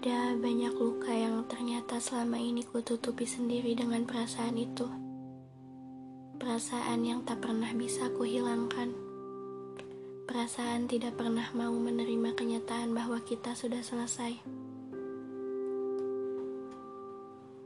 Ada banyak luka yang ternyata selama ini kututupi sendiri dengan perasaan itu. Perasaan yang tak pernah bisa kuhilangkan. Perasaan tidak pernah mau menerima kenyataan bahwa kita sudah selesai.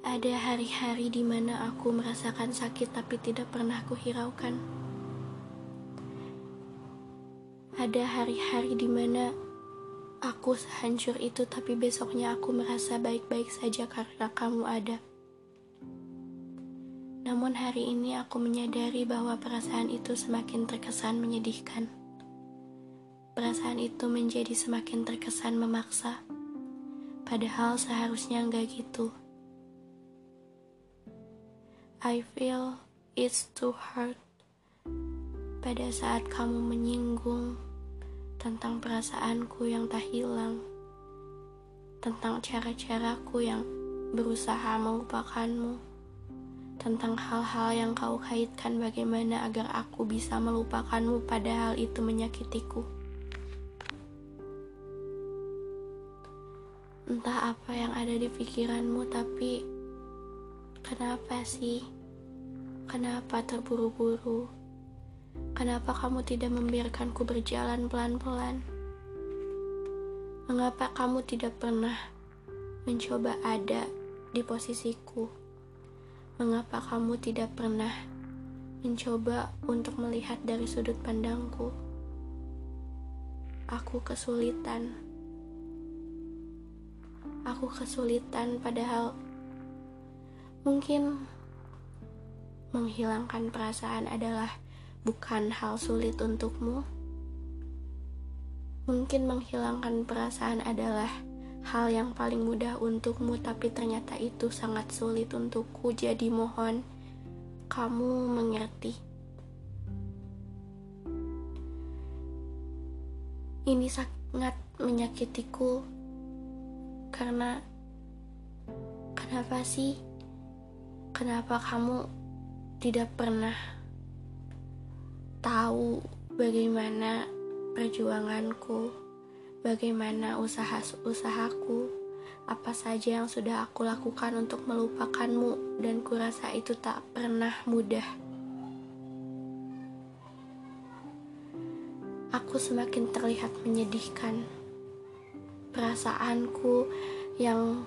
Ada hari-hari di mana aku merasakan sakit tapi tidak pernah kuhiraukan. Ada hari-hari di mana Aku sehancur itu, tapi besoknya aku merasa baik-baik saja karena kamu ada. Namun hari ini aku menyadari bahwa perasaan itu semakin terkesan menyedihkan. Perasaan itu menjadi semakin terkesan memaksa, padahal seharusnya enggak gitu. I feel it's too hard pada saat kamu menyinggung tentang perasaanku yang tak hilang, tentang cara-caraku yang berusaha melupakanmu, tentang hal-hal yang kau kaitkan bagaimana agar aku bisa melupakanmu padahal itu menyakitiku. Entah apa yang ada di pikiranmu, tapi kenapa sih? Kenapa terburu-buru? Kenapa kamu tidak membiarkanku berjalan pelan-pelan? Mengapa kamu tidak pernah mencoba ada di posisiku? Mengapa kamu tidak pernah mencoba untuk melihat dari sudut pandangku? Aku kesulitan. Aku kesulitan, padahal mungkin menghilangkan perasaan adalah bukan hal sulit untukmu. Mungkin menghilangkan perasaan adalah hal yang paling mudah untukmu, tapi ternyata itu sangat sulit untukku. Jadi, mohon kamu mengerti. Ini sangat menyakitiku karena kenapa sih? Kenapa kamu tidak pernah tahu bagaimana perjuanganku, bagaimana usaha-usahaku, apa saja yang sudah aku lakukan untuk melupakanmu, dan kurasa itu tak pernah mudah. Aku semakin terlihat menyedihkan. Perasaanku yang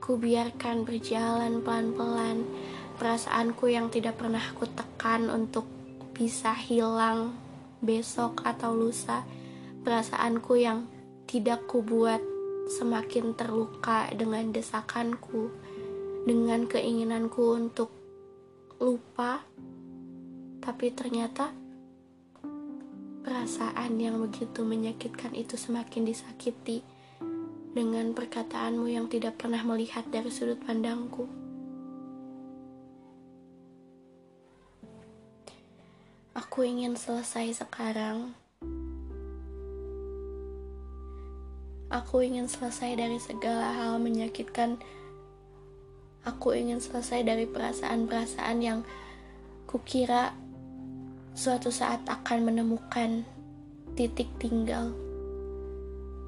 kubiarkan berjalan pelan-pelan, perasaanku yang tidak pernah aku tekan untuk bisa hilang besok atau lusa perasaanku yang tidak kubuat semakin terluka dengan desakanku dengan keinginanku untuk lupa tapi ternyata perasaan yang begitu menyakitkan itu semakin disakiti dengan perkataanmu yang tidak pernah melihat dari sudut pandangku. Aku ingin selesai sekarang. Aku ingin selesai dari segala hal menyakitkan. Aku ingin selesai dari perasaan-perasaan yang kukira suatu saat akan menemukan titik tinggal.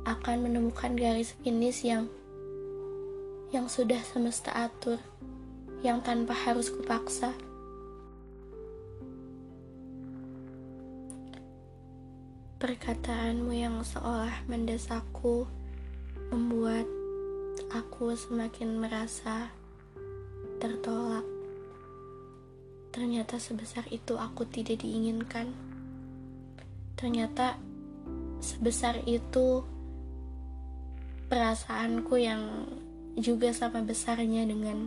Akan menemukan garis finish yang yang sudah semesta atur, yang tanpa harus kupaksa. Perkataanmu yang seolah mendesakku membuat aku semakin merasa tertolak. Ternyata sebesar itu aku tidak diinginkan. Ternyata sebesar itu perasaanku yang juga sama besarnya dengan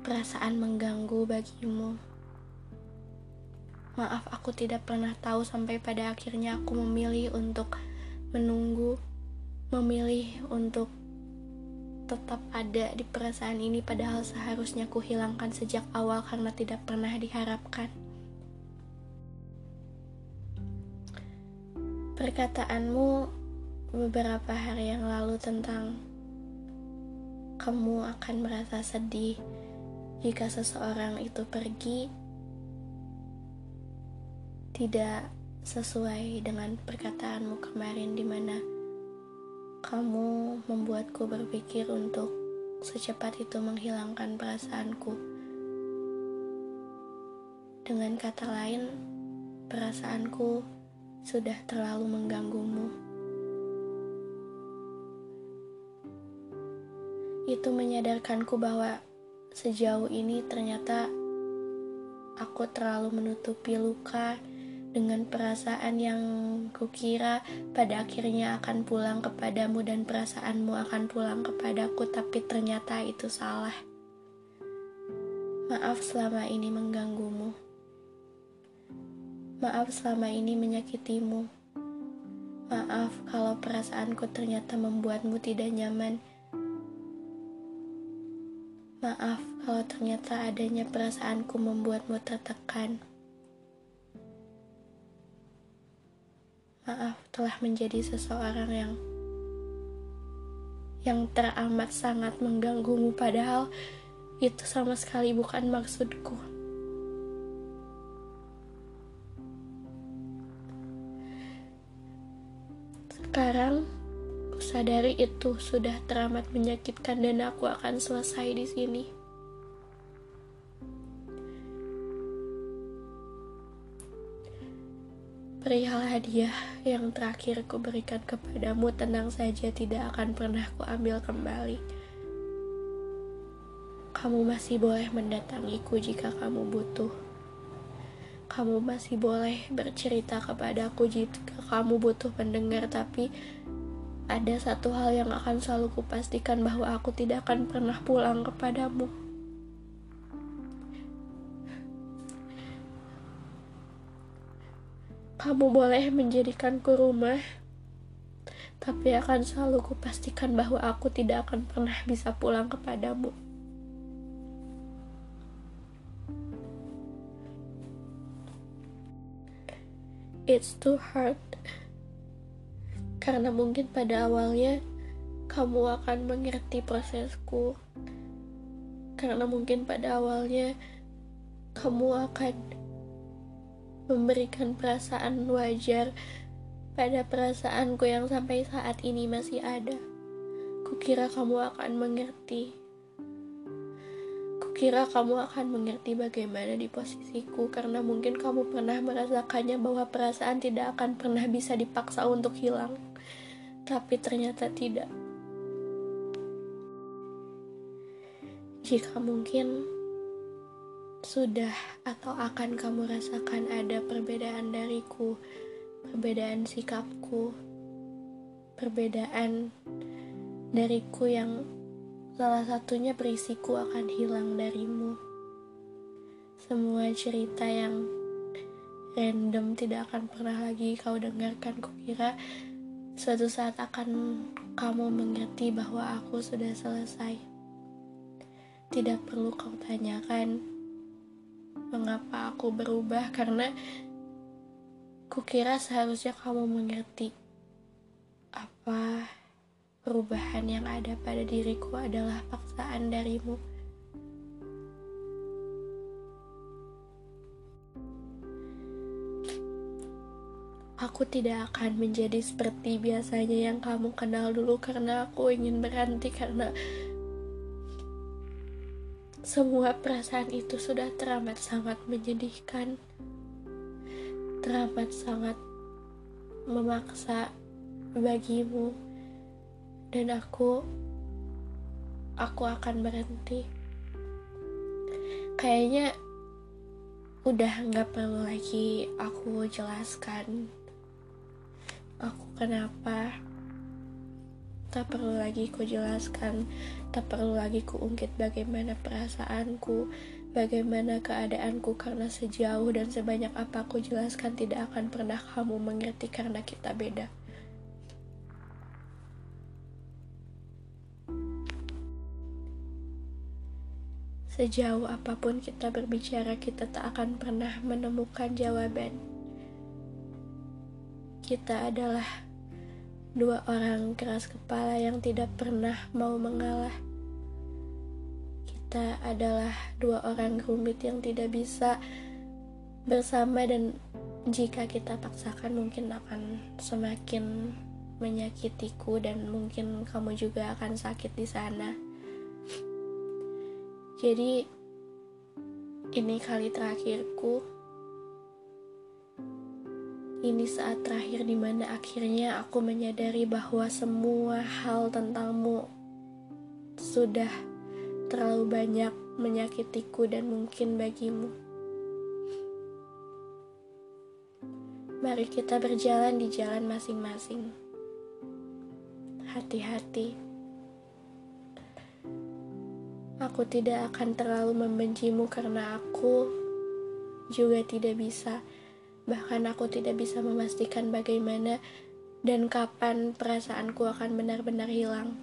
perasaan mengganggu bagimu. Maaf, aku tidak pernah tahu sampai pada akhirnya aku memilih untuk menunggu, memilih untuk tetap ada di perasaan ini padahal seharusnya ku hilangkan sejak awal karena tidak pernah diharapkan. Perkataanmu beberapa hari yang lalu tentang kamu akan merasa sedih jika seseorang itu pergi tidak sesuai dengan perkataanmu kemarin di mana kamu membuatku berpikir untuk secepat itu menghilangkan perasaanku. Dengan kata lain, perasaanku sudah terlalu mengganggumu. Itu menyadarkanku bahwa sejauh ini ternyata aku terlalu menutupi luka dengan perasaan yang kukira pada akhirnya akan pulang kepadamu dan perasaanmu akan pulang kepadaku tapi ternyata itu salah. Maaf selama ini mengganggumu. Maaf selama ini menyakitimu. Maaf kalau perasaanku ternyata membuatmu tidak nyaman. Maaf kalau ternyata adanya perasaanku membuatmu tertekan. Telah menjadi seseorang yang yang teramat sangat mengganggumu padahal itu sama sekali bukan maksudku. Sekarang sadari itu sudah teramat menyakitkan dan aku akan selesai di sini. Perihal hadiah yang terakhir ku berikan kepadamu tenang saja tidak akan pernah ku ambil kembali. Kamu masih boleh mendatangiku jika kamu butuh. Kamu masih boleh bercerita kepadaku jika kamu butuh pendengar, tapi ada satu hal yang akan selalu kupastikan bahwa aku tidak akan pernah pulang kepadamu. Kamu boleh menjadikanku rumah, tapi akan selalu kupastikan bahwa aku tidak akan pernah bisa pulang kepadamu. It's too hard karena mungkin pada awalnya kamu akan mengerti prosesku, karena mungkin pada awalnya kamu akan memberikan perasaan wajar pada perasaanku yang sampai saat ini masih ada. Kukira kamu akan mengerti. Kukira kamu akan mengerti bagaimana di posisiku karena mungkin kamu pernah merasakannya bahwa perasaan tidak akan pernah bisa dipaksa untuk hilang. Tapi ternyata tidak. Jika mungkin sudah atau akan kamu rasakan ada perbedaan dariku, perbedaan sikapku, perbedaan dariku yang salah satunya berisiku akan hilang darimu. Semua cerita yang random tidak akan pernah lagi kau dengarkan. Kukira suatu saat akan kamu mengerti bahwa aku sudah selesai. Tidak perlu kau tanyakan mengapa aku berubah karena kukira seharusnya kamu mengerti apa perubahan yang ada pada diriku adalah paksaan darimu. Aku tidak akan menjadi seperti biasanya yang kamu kenal dulu karena aku ingin berhenti karena semua perasaan itu sudah teramat sangat menyedihkan, teramat sangat memaksa bagimu, dan aku, aku akan berhenti. Kayaknya udah nggak perlu lagi aku jelaskan aku kenapa Tak perlu lagi ku jelaskan, tak perlu lagi ku ungkit bagaimana perasaanku, bagaimana keadaanku karena sejauh dan sebanyak apa ku jelaskan tidak akan pernah kamu mengerti karena kita beda. Sejauh apa pun kita berbicara, kita tak akan pernah menemukan jawaban. Kita adalah dua orang keras kepala yang tidak pernah mau mengalah. Kita adalah dua orang rumit yang tidak bisa bersama dan jika kita paksakan mungkin akan semakin menyakitiku dan mungkin kamu juga akan sakit di sana. Jadi ini kali terakhirku. Ini saat terakhir di mana akhirnya aku menyadari bahwa semua hal tentangmu sudah terlalu banyak menyakitiku dan mungkin bagimu. Mari kita berjalan di jalan masing-masing. Hati-hati. Aku tidak akan terlalu membencimu karena aku juga tidak bisa, bahkan aku tidak bisa memastikan bagaimana dan kapan perasaanku akan benar-benar hilang.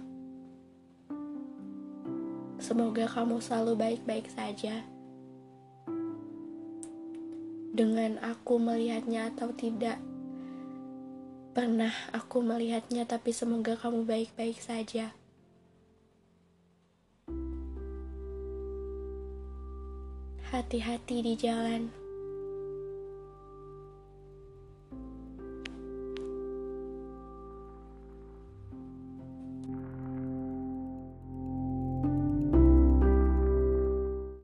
Semoga kamu selalu baik-baik saja dengan aku melihatnya atau tidak. Pernah aku melihatnya, tapi semoga kamu baik-baik saja. Hati-hati di jalan.